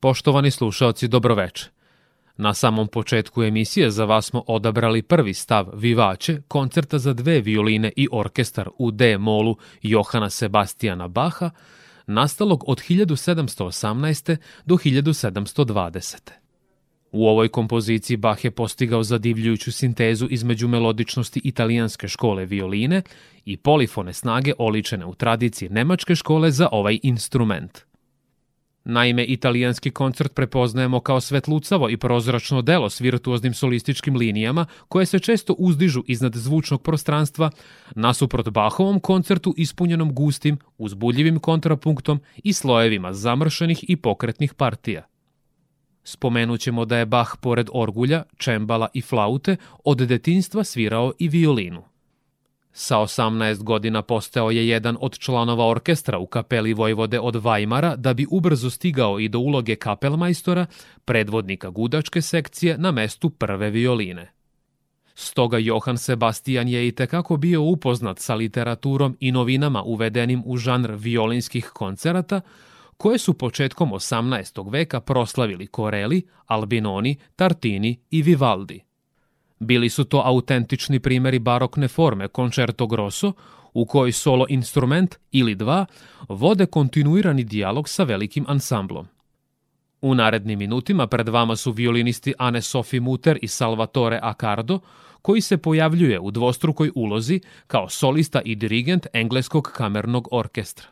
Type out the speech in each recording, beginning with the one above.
Poštovani slušaoci, dobroveče. Na samom početku emisije za vas smo odabrali prvi stav Vivače, koncerta za dve violine i orkestar u D-molu Johana Sebastijana Baha, nastalog od 1718. do 1720. U ovoj kompoziciji Bach je postigao zadivljujuću sintezu između melodičnosti italijanske škole violine i polifone snage oličene u tradiciji nemačke škole za ovaj instrument – Naime, italijanski koncert prepoznajemo kao svetlucavo i prozračno delo s virtuoznim solističkim linijama koje se često uzdižu iznad zvučnog prostranstva, nasuprot Bahovom koncertu ispunjenom gustim, uzbuljivim kontrapunktom i slojevima zamršenih i pokretnih partija. Spomenućemo da je Bach pored orgulja, čembala i flaute od detinstva svirao i violinu. Sa 18 godina postao je jedan od članova orkestra u kapeli Vojvode od Vajmara da bi ubrzo stigao i do uloge kapelmajstora, predvodnika gudačke sekcije na mestu prve violine. Stoga Johan Sebastian je i tekako bio upoznat sa literaturom i novinama uvedenim u žanr violinskih koncerata, koje su početkom 18. veka proslavili Corelli, Albinoni, Tartini i Vivaldi. Bili su to autentični primeri barokne forme concerto grosso, u kojoj solo instrument ili dva vode kontinuirani dijalog sa velikim ansamblom. U narednim minutima pred vama su violinisti Anne Sophie Muter i Salvatore Accardo, koji se pojavljuje u dvostrukoj ulozi kao solista i dirigent engleskog kamernog orkestra.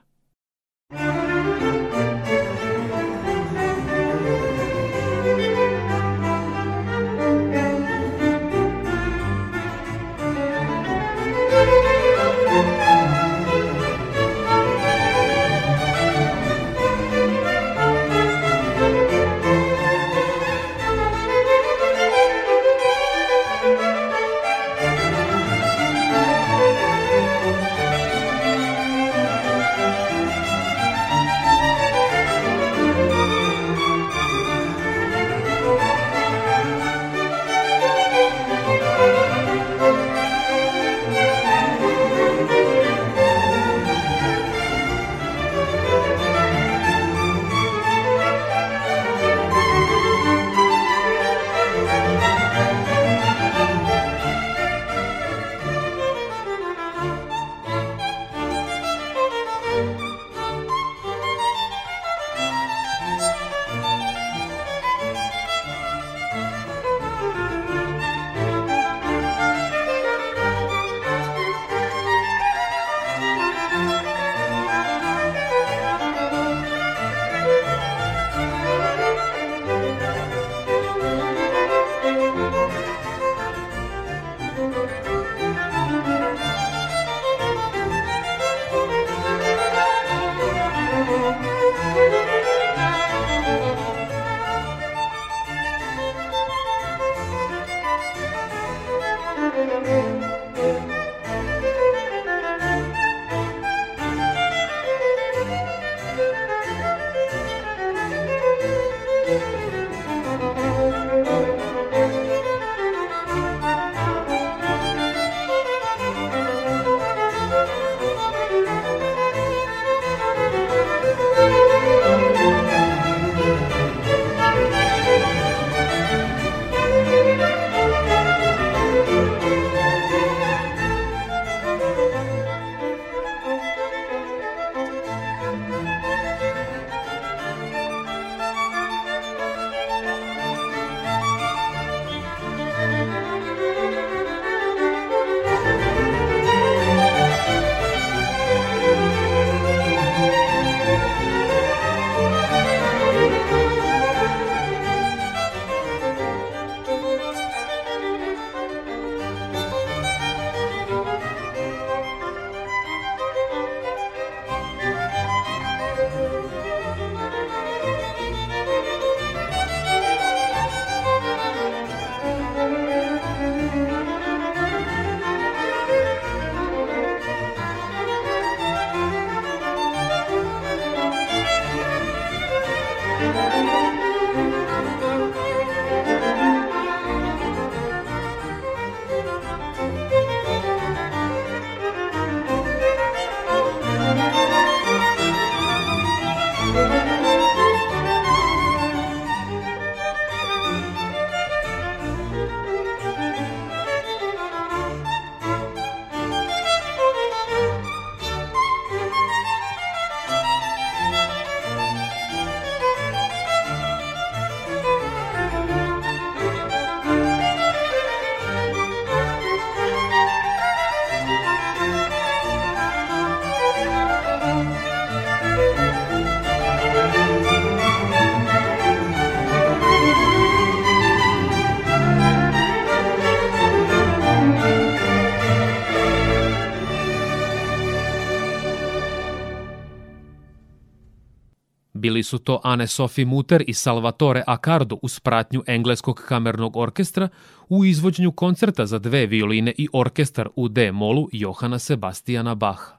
Bili su to Anne Sophie Mutter i Salvatore Accardo uz pratnju engleskog kamernog orkestra u izvođenju koncerta za dve violine i orkestar u D-molu Johana Sebastiana Bacha.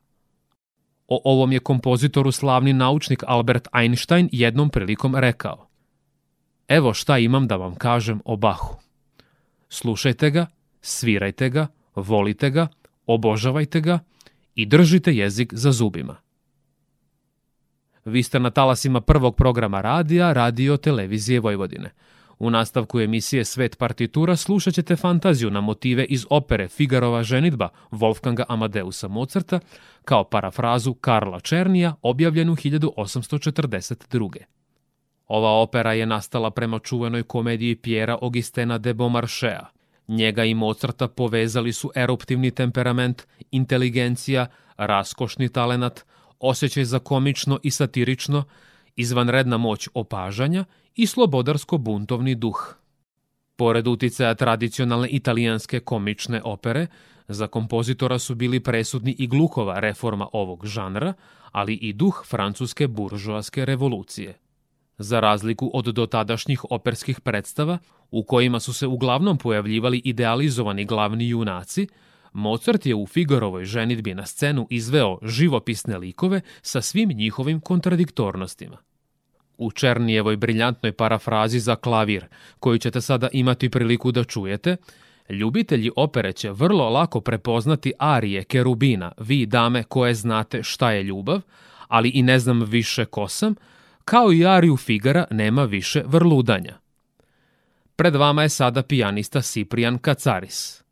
O ovom je kompozitoru slavni naučnik Albert Einstein jednom prilikom rekao Evo šta imam da vam kažem o Bahu. Slušajte ga, svirajte ga, volite ga, obožavajte ga i držite jezik za zubima. Vi ste na talasima prvog programa radija, radio televizije Vojvodine. U nastavku emisije Svet partitura slušat ćete fantaziju na motive iz opere Figarova ženitba Wolfganga Amadeusa Mozarta kao parafrazu Karla Černija objavljenu 1842. Ova opera je nastala prema čuvenoj komediji Pjera Augustena de Beaumarchea. Njega i Mozarta povezali su eruptivni temperament, inteligencija, raskošni talenat, osjećaj za komično i satirično, izvanredna moć opažanja i slobodarsko-buntovni duh. Pored uticaja tradicionalne italijanske komične opere, za kompozitora su bili presudni i glukova reforma ovog žanra, ali i duh francuske buržoaske revolucije. Za razliku od dotadašnjih operskih predstava, u kojima su se uglavnom pojavljivali idealizovani glavni junaci, Mozart je u Figarovoj ženitbi na scenu izveo živopisne likove sa svim njihovim kontradiktornostima. U Černijevoj briljantnoj parafrazi za klavir, koju ćete sada imati priliku da čujete, ljubitelji opere će vrlo lako prepoznati arije Kerubina, vi dame koje znate šta je ljubav, ali i ne znam više ko sam, kao i ariju Figara nema više vrludanja. Pred vama je sada pijanista Ciprian Kacaris.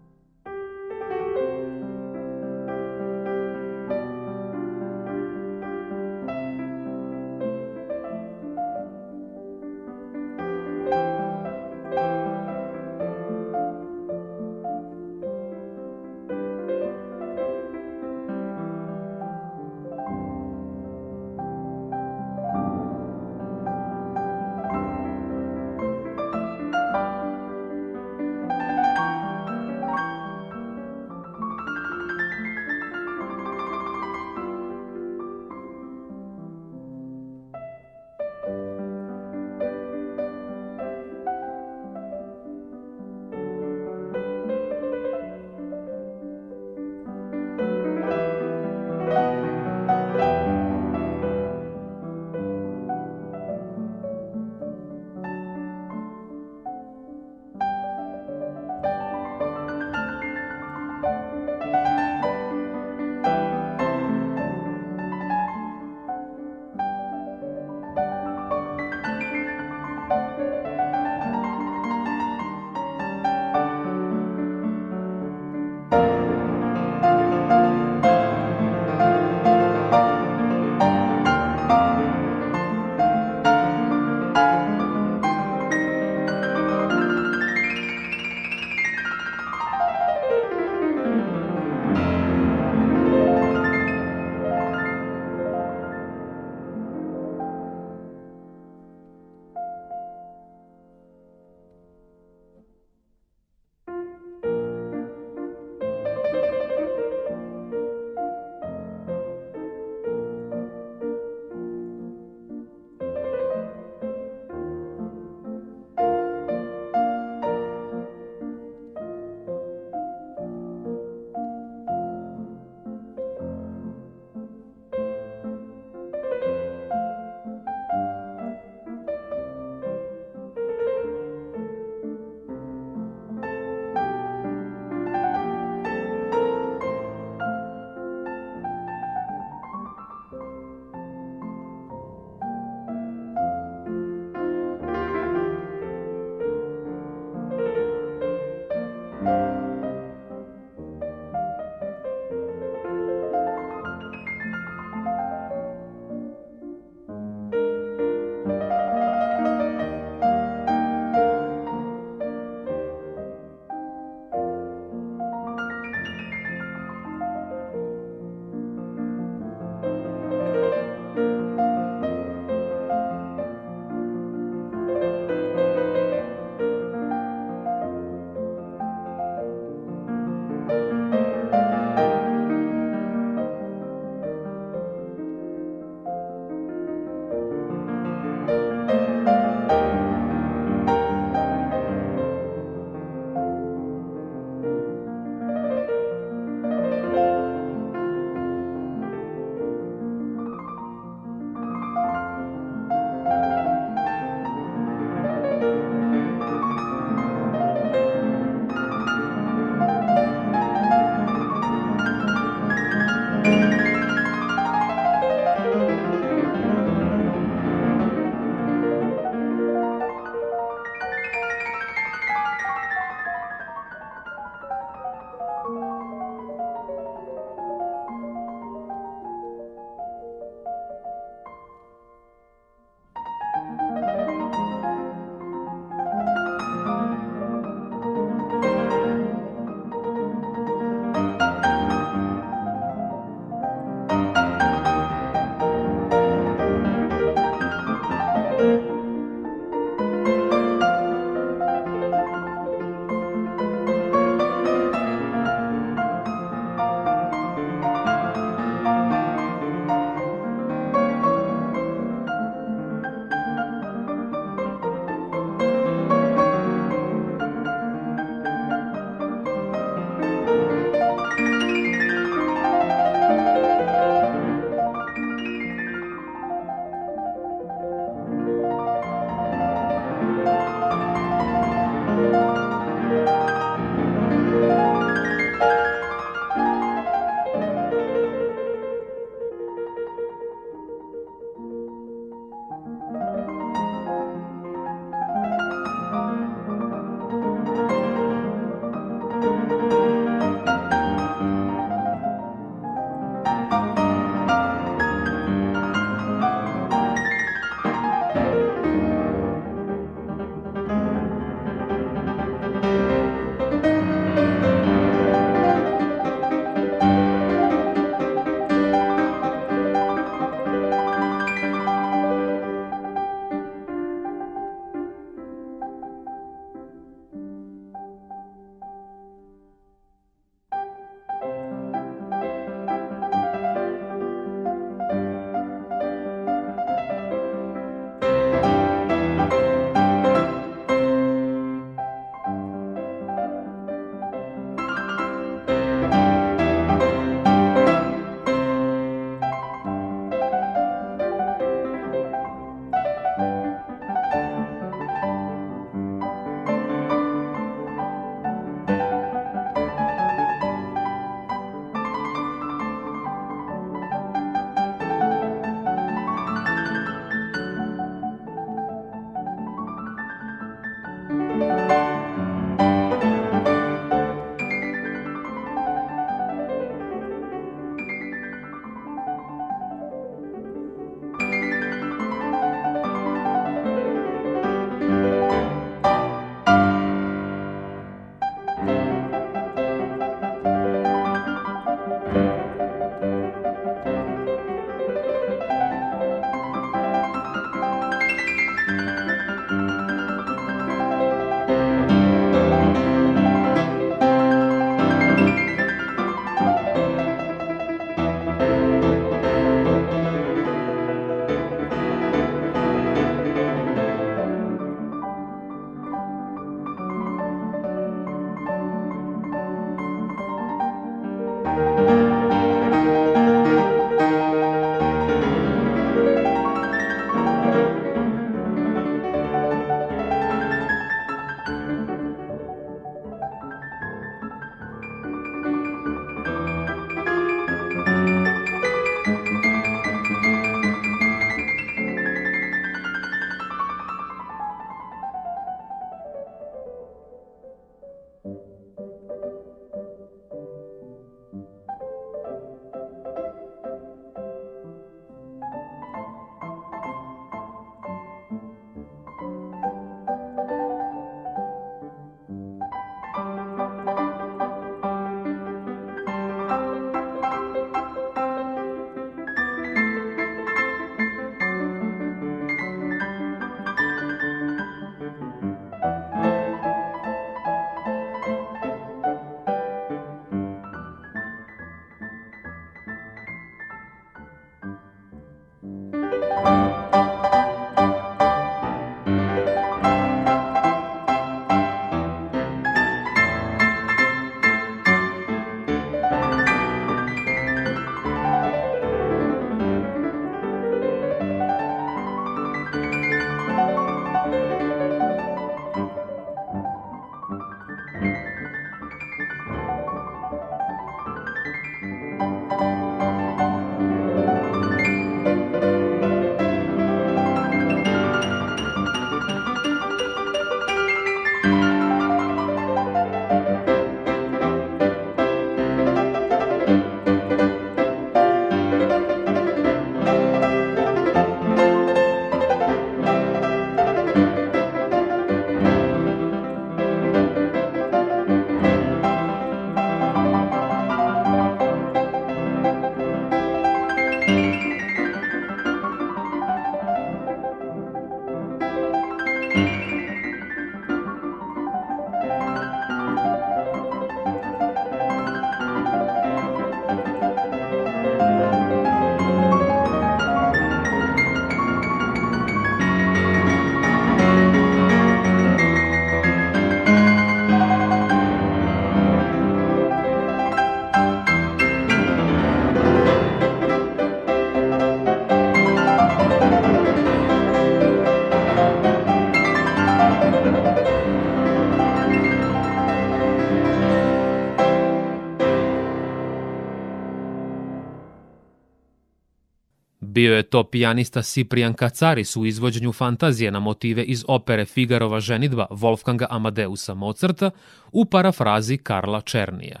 Bio je to pijanista Ciprian Kacaris u izvođenju fantazije na motive iz opere Figarova ženitba Wolfganga Amadeusa Mozarta u parafrazi Karla Černija.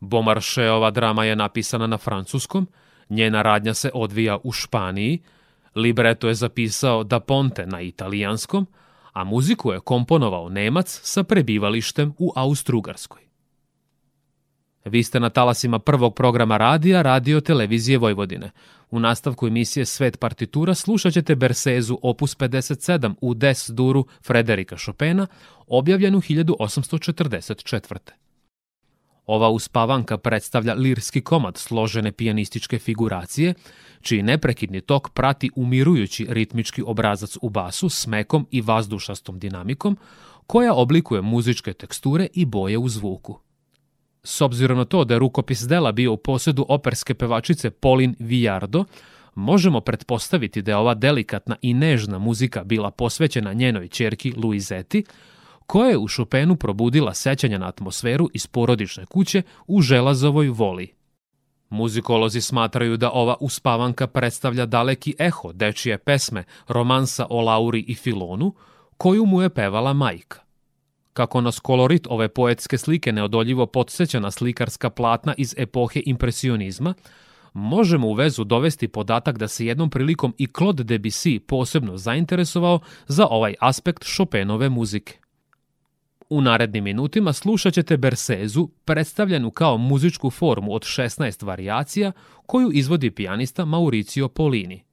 Bomaršeova drama je napisana na francuskom, njena radnja se odvija u Španiji, libreto je zapisao Da Ponte na italijanskom, a muziku je komponovao Nemac sa prebivalištem u Austrugarskoj. Vi ste na talasima prvog programa radija Radio Televizije Vojvodine. U nastavku emisije Svet partitura slušat ćete Bersezu opus 57 u Des duru Frederika Chopina, objavljenu 1844. Ova uspavanka predstavlja lirski komad složene pijanističke figuracije, čiji neprekidni tok prati umirujući ritmički obrazac u basu s mekom i vazdušastom dinamikom, koja oblikuje muzičke teksture i boje u zvuku. S obzirom na to da je rukopis dela bio u posedu operske pevačice Pauline Villardo, možemo pretpostaviti da je ova delikatna i nežna muzika bila posvećena njenoj čerki Luizeti, koja je u Chopinu probudila sećanja na atmosferu iz porodične kuće u Želazovoj voli. Muzikolozi smatraju da ova uspavanka predstavlja daleki eho dečije pesme romansa o Lauri i Filonu, koju mu je pevala majka. Kako nas kolorit ove poetske slike neodoljivo podsjeća na slikarska platna iz epohe impresionizma, možemo u vezu dovesti podatak da se jednom prilikom i Claude Debussy posebno zainteresovao za ovaj aspekt Chopinove muzike. U narednim minutima slušat ćete Bersezu, predstavljenu kao muzičku formu od 16 varijacija, koju izvodi pijanista Mauricio Polini.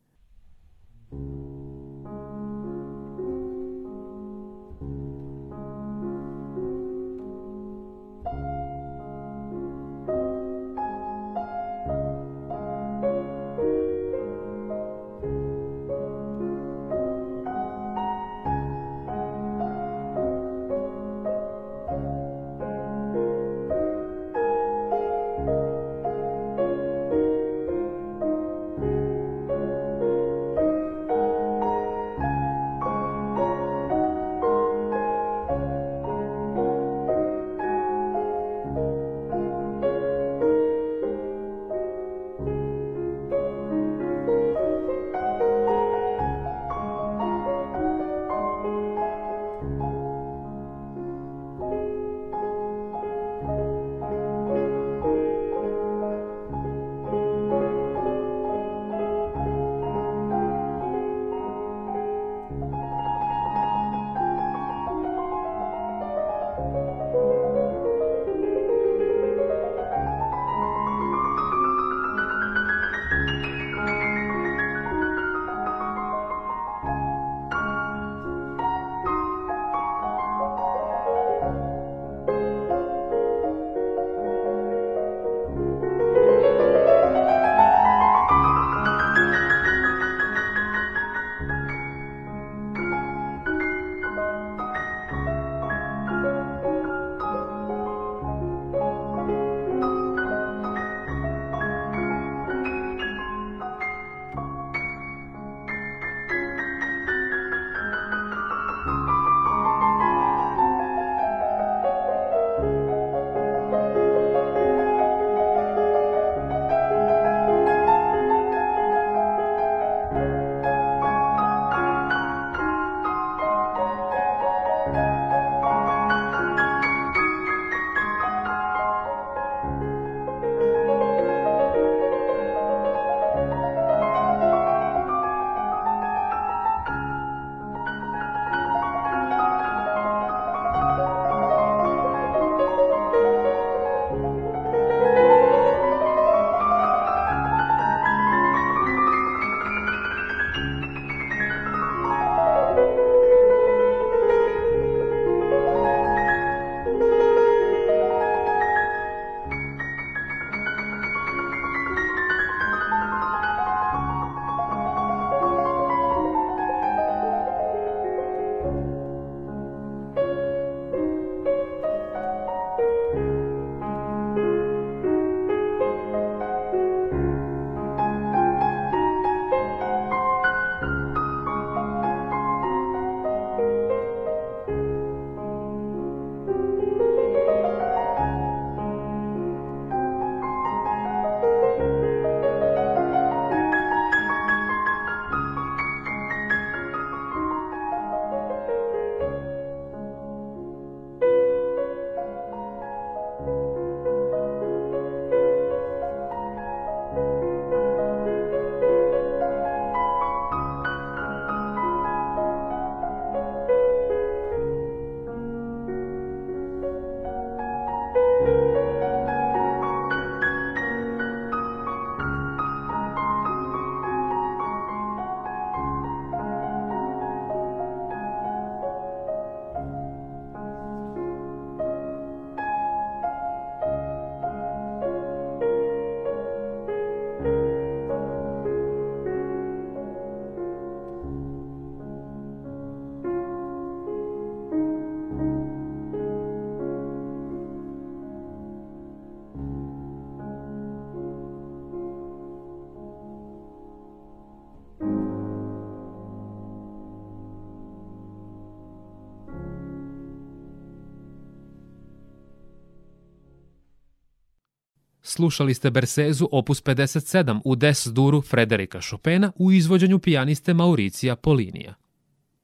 Slušali ste Bersezu opus 57 u des duru Frederika Chopina u izvođenju pijaniste Mauricija Polinija.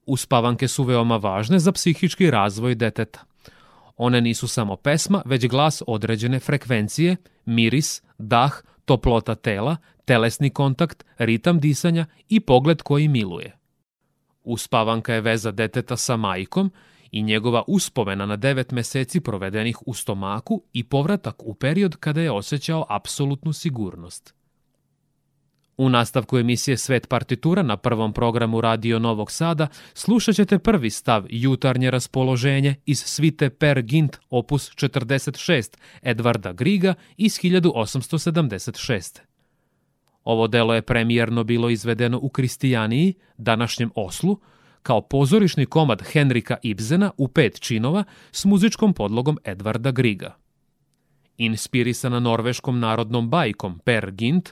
Uspavanke su veoma važne za psihički razvoj deteta. One nisu samo pesma, već glas određene frekvencije, miris, dah, toplota tela, telesni kontakt, ritam disanja i pogled koji miluje. Uspavanka je veza deteta sa majkom i njegova uspomena na devet meseci provedenih u stomaku i povratak u period kada je osjećao apsolutnu sigurnost. U nastavku emisije Svet partitura na prvom programu Radio Novog Sada slušat ćete prvi stav Jutarnje raspoloženje iz svite Per Gint opus 46 Edvarda Griga iz 1876. Ovo delo je premijerno bilo izvedeno u Kristijaniji, današnjem Oslu, kao pozorišni komad Henrika Ibsena u pet činova s muzičkom podlogom Edvarda Griga. Inspirisana norveškom narodnom bajkom Per Gint,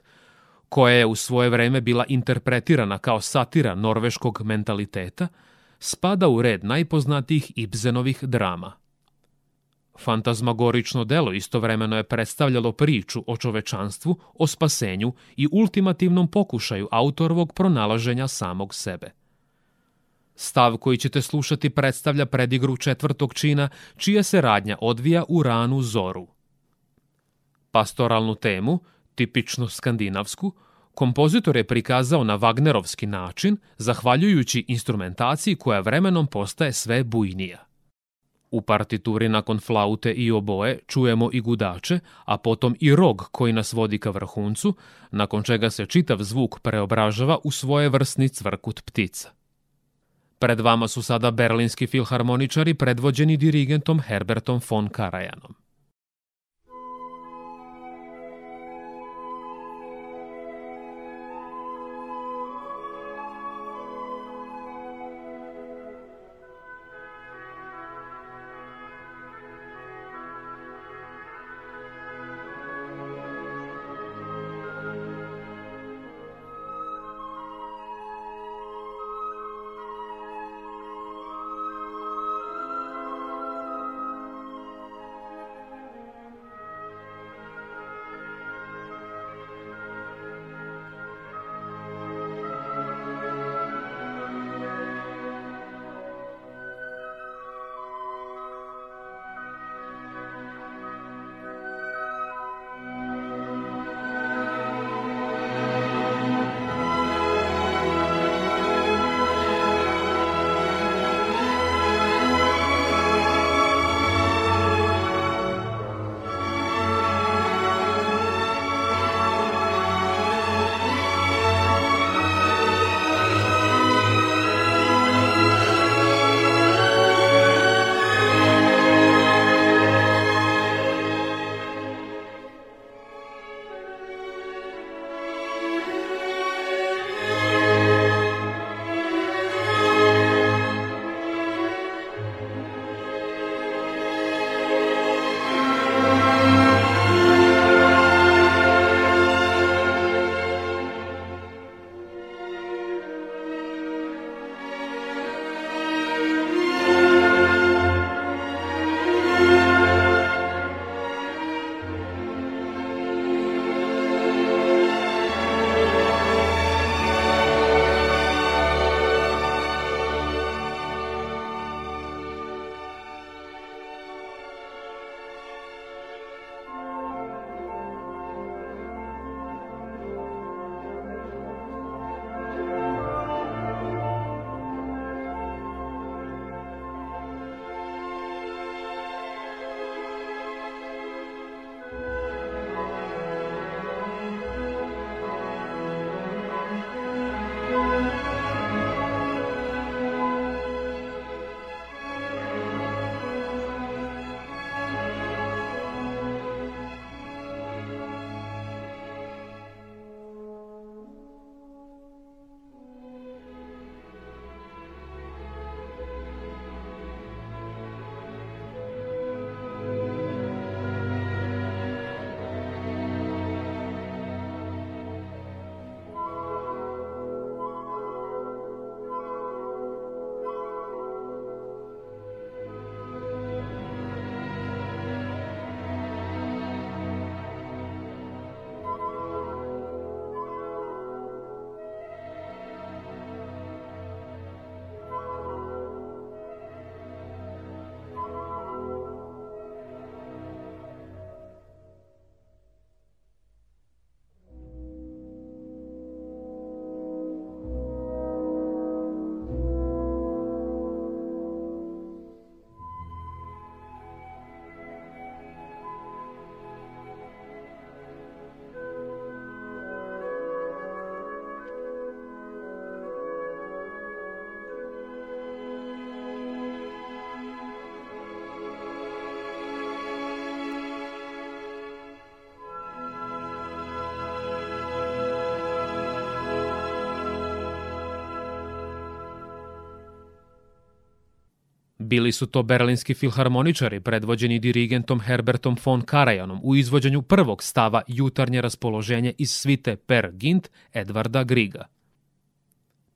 koja je u svoje vreme bila interpretirana kao satira norveškog mentaliteta, spada u red najpoznatijih Ibsenovih drama. Fantazmagorično delo istovremeno je predstavljalo priču o čovečanstvu, o spasenju i ultimativnom pokušaju autorovog pronalaženja samog sebe – Stav koji ćete slušati predstavlja predigru četvrtog čina, čija se radnja odvija u ranu zoru. Pastoralnu temu, tipično skandinavsku, kompozitor je prikazao na Wagnerovski način, zahvaljujući instrumentaciji koja vremenom postaje sve bujnija. U partituri nakon flaute i oboje čujemo i gudače, a potom i rog koji nas vodi ka vrhuncu, nakon čega se čitav zvuk preobražava u svoje vrsni cvrkut ptica. Pred vama su sada berlinski filharmoničari predvođeni dirigentom Herbertom von Karajanom. Bili su to berlinski filharmoničari predvođeni dirigentom Herbertom von Karajanom u izvođenju prvog stava Jutarnje raspoloženje iz svite Per Gint Edvarda Griga.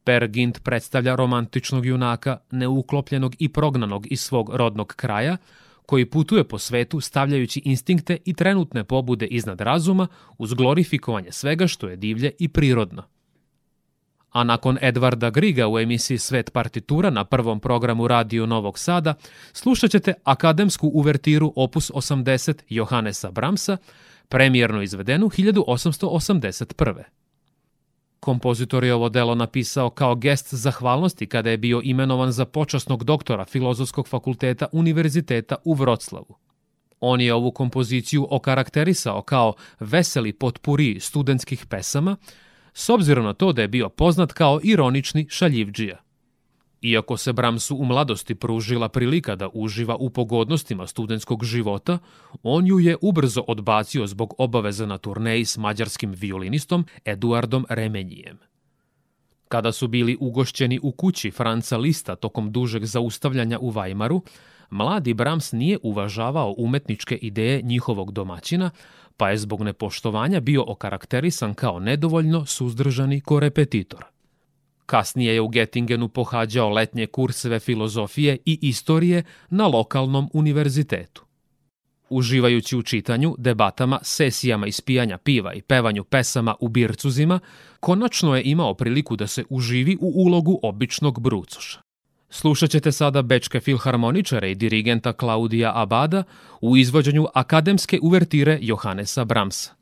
Per Gint predstavlja romantičnog junaka, neuklopljenog i prognanog iz svog rodnog kraja, koji putuje po svetu stavljajući instinkte i trenutne pobude iznad razuma uz glorifikovanje svega što je divlje i prirodno. A nakon Edvarda Griga u emisiji Svet partitura na prvom programu Radio Novog Sada, slušat ćete akademsku uvertiru opus 80 Johannesa Bramsa, premijerno izvedenu 1881. Kompozitor je ovo delo napisao kao gest zahvalnosti kada je bio imenovan za počasnog doktora Filozofskog fakulteta Univerziteta u Vroclavu. On je ovu kompoziciju okarakterisao kao veseli potpuri studentskih pesama, s obzirom na to da je bio poznat kao ironični šaljivđija. Iako se Bramsu u mladosti pružila prilika da uživa u pogodnostima studentskog života, on ju je ubrzo odbacio zbog obaveza na turneji s mađarskim violinistom Eduardom Remenjijem. Kada su bili ugošćeni u kući Franca Lista tokom dužeg zaustavljanja u Vajmaru, mladi Brahms nije uvažavao umetničke ideje njihovog domaćina, pa je zbog nepoštovanja bio okarakterisan kao nedovoljno suzdržani korepetitor. Kasnije je u Gettingenu pohađao letnje kurseve filozofije i istorije na lokalnom univerzitetu. Uživajući u čitanju, debatama, sesijama ispijanja piva i pevanju pesama u bircuzima, konačno je imao priliku da se uživi u ulogu običnog brucoša. Slušat ćete sada bečke filharmoničare i dirigenta Klaudija Abada u izvođenju akademske uvertire Johannesa Bramsa.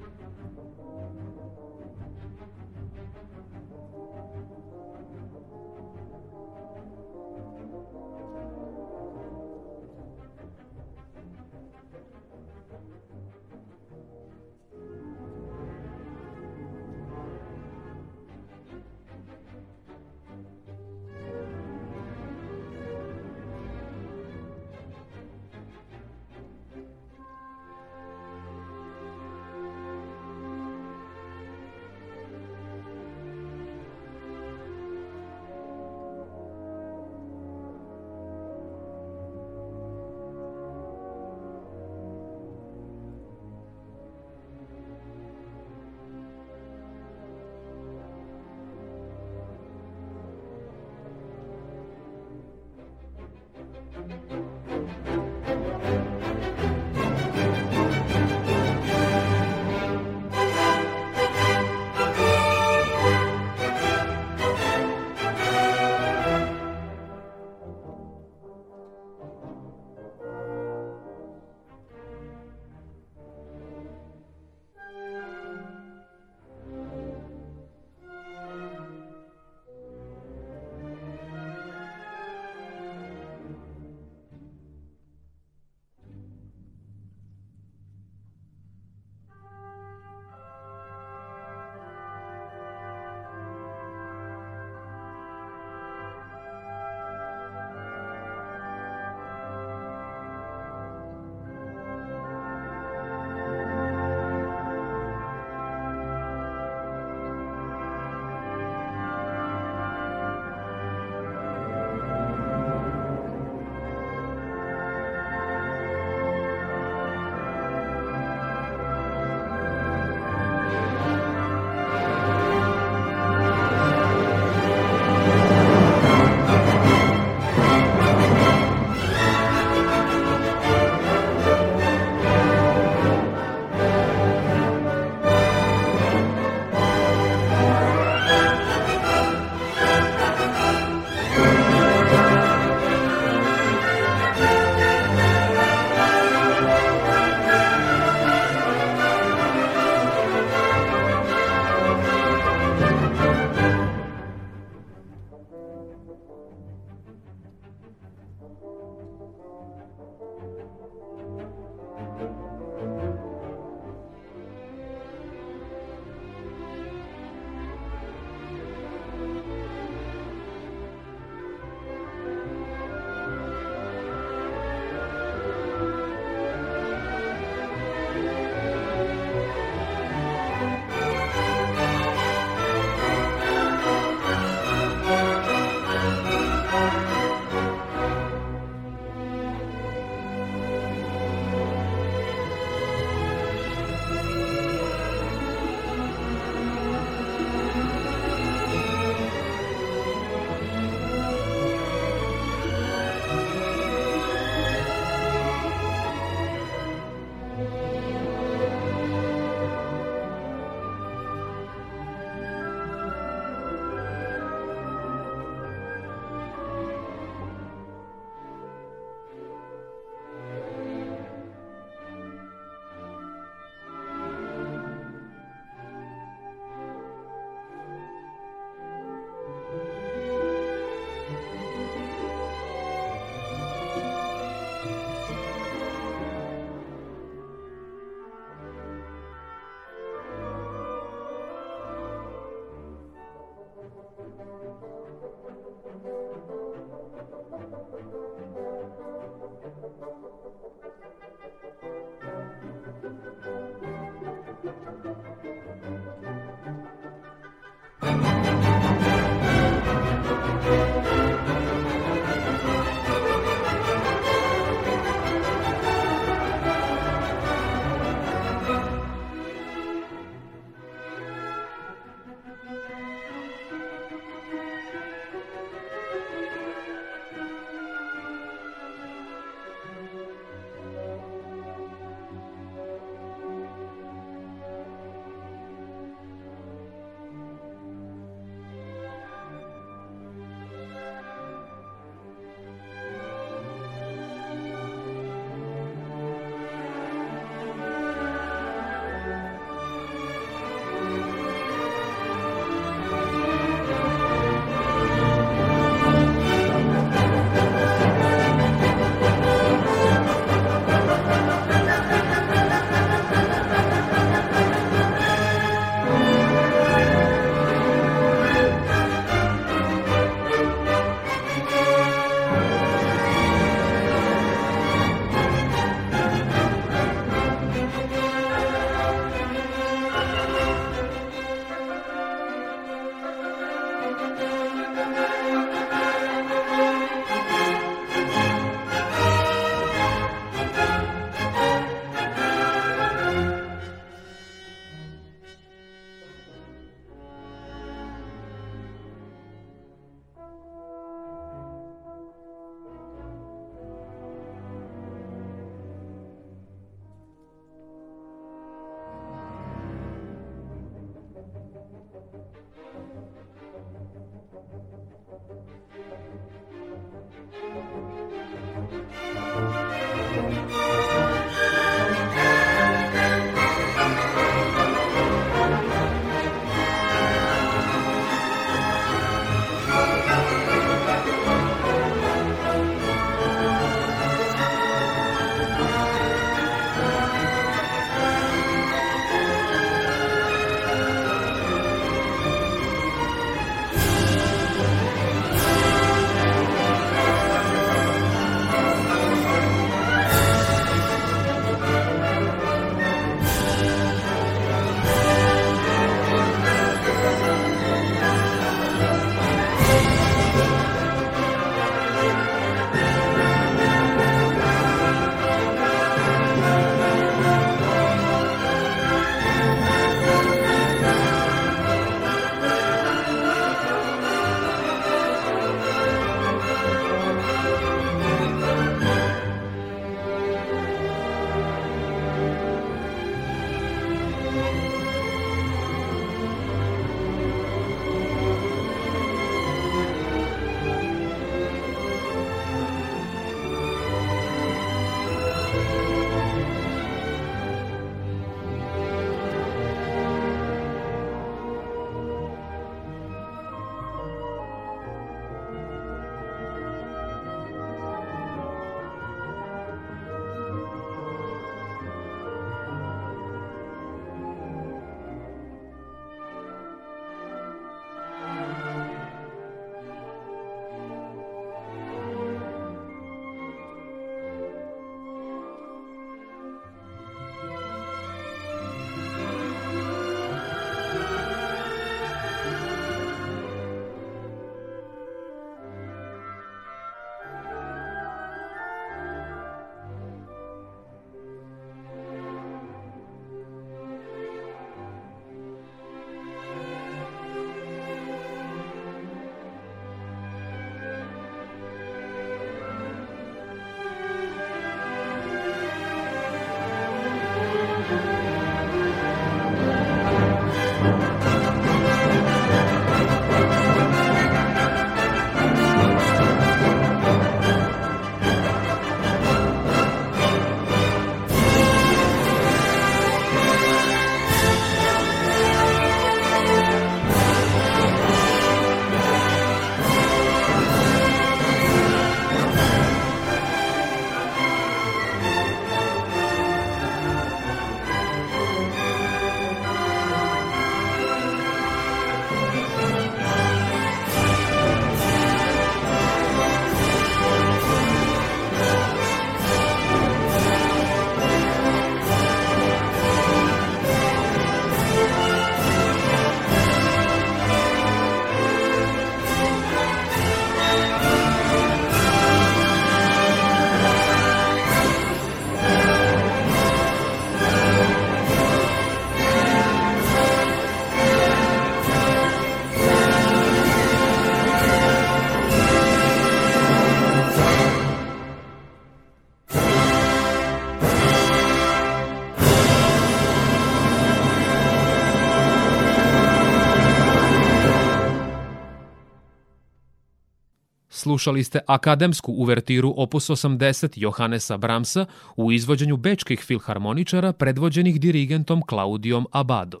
Slušali ste akademsku uvertiru opus 80 Johannesa Bramsa u izvođenju bečkih filharmoničara predvođenih dirigentom Klaudijom Abadom.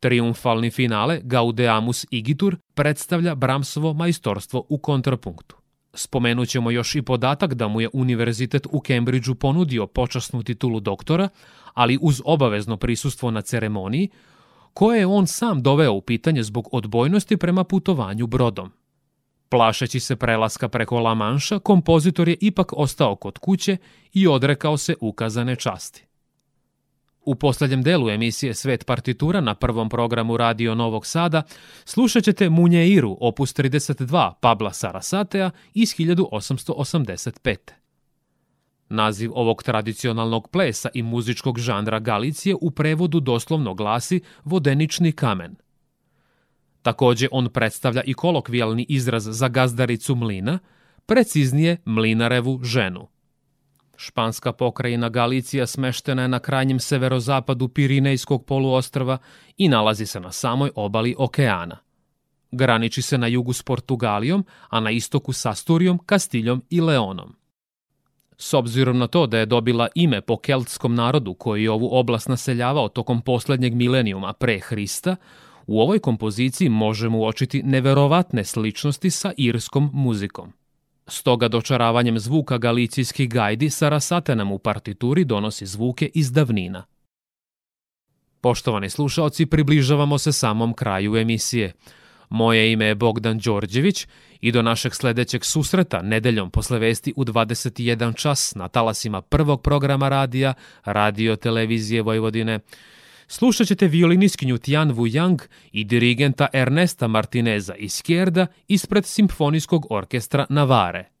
Triumfalni finale Gaudeamus Igitur predstavlja Bramsovo majstorstvo u kontrapunktu. Spomenut ćemo još i podatak da mu je univerzitet u Cambridgeu ponudio počasnu titulu doktora, ali uz obavezno prisustvo na ceremoniji, koje je on sam doveo u pitanje zbog odbojnosti prema putovanju brodom. Plašeći se prelaska preko La Manša, kompozitor je ipak ostao kod kuće i odrekao se ukazane časti. U poslednjem delu emisije Svet partitura na prvom programu Radio Novog Sada slušat ćete Munjeiru opus 32 Pabla Sarasatea iz 1885. Naziv ovog tradicionalnog plesa i muzičkog žanra Galicije u prevodu doslovno glasi vodenični kamen. Takođe on predstavlja i kolokvijalni izraz za gazdaricu mlina, preciznije mlinarevu ženu. Španska pokrajina Galicija smeštena je na krajnjem severozapadu Pirinejskog poluostrva i nalazi se na samoj obali okeana. Graniči se na jugu s Portugalijom, a na istoku s Asturijom, Kastiljom i Leonom. S obzirom na to da je dobila ime po keltskom narodu koji je ovu oblast naseljavao tokom poslednjeg milenijuma pre Hrista, u ovoj kompoziciji možemo uočiti neverovatne sličnosti sa irskom muzikom. Stoga dočaravanjem zvuka galicijskih gajdi Sarasate nam u partituri donosi zvuke iz davnina. Poštovani slušaoci, približavamo se samom kraju emisije. Moje ime je Bogdan Đorđević i do našeg sledećeg susreta nedeljom posle vesti u 21 čas na talasima prvog programa radija Radio Televizije Vojvodine slušat ćete violiniskinju Tian Wu Yang i dirigenta Ernesta Martineza iz Kjerda ispred Simfonijskog orkestra Navare.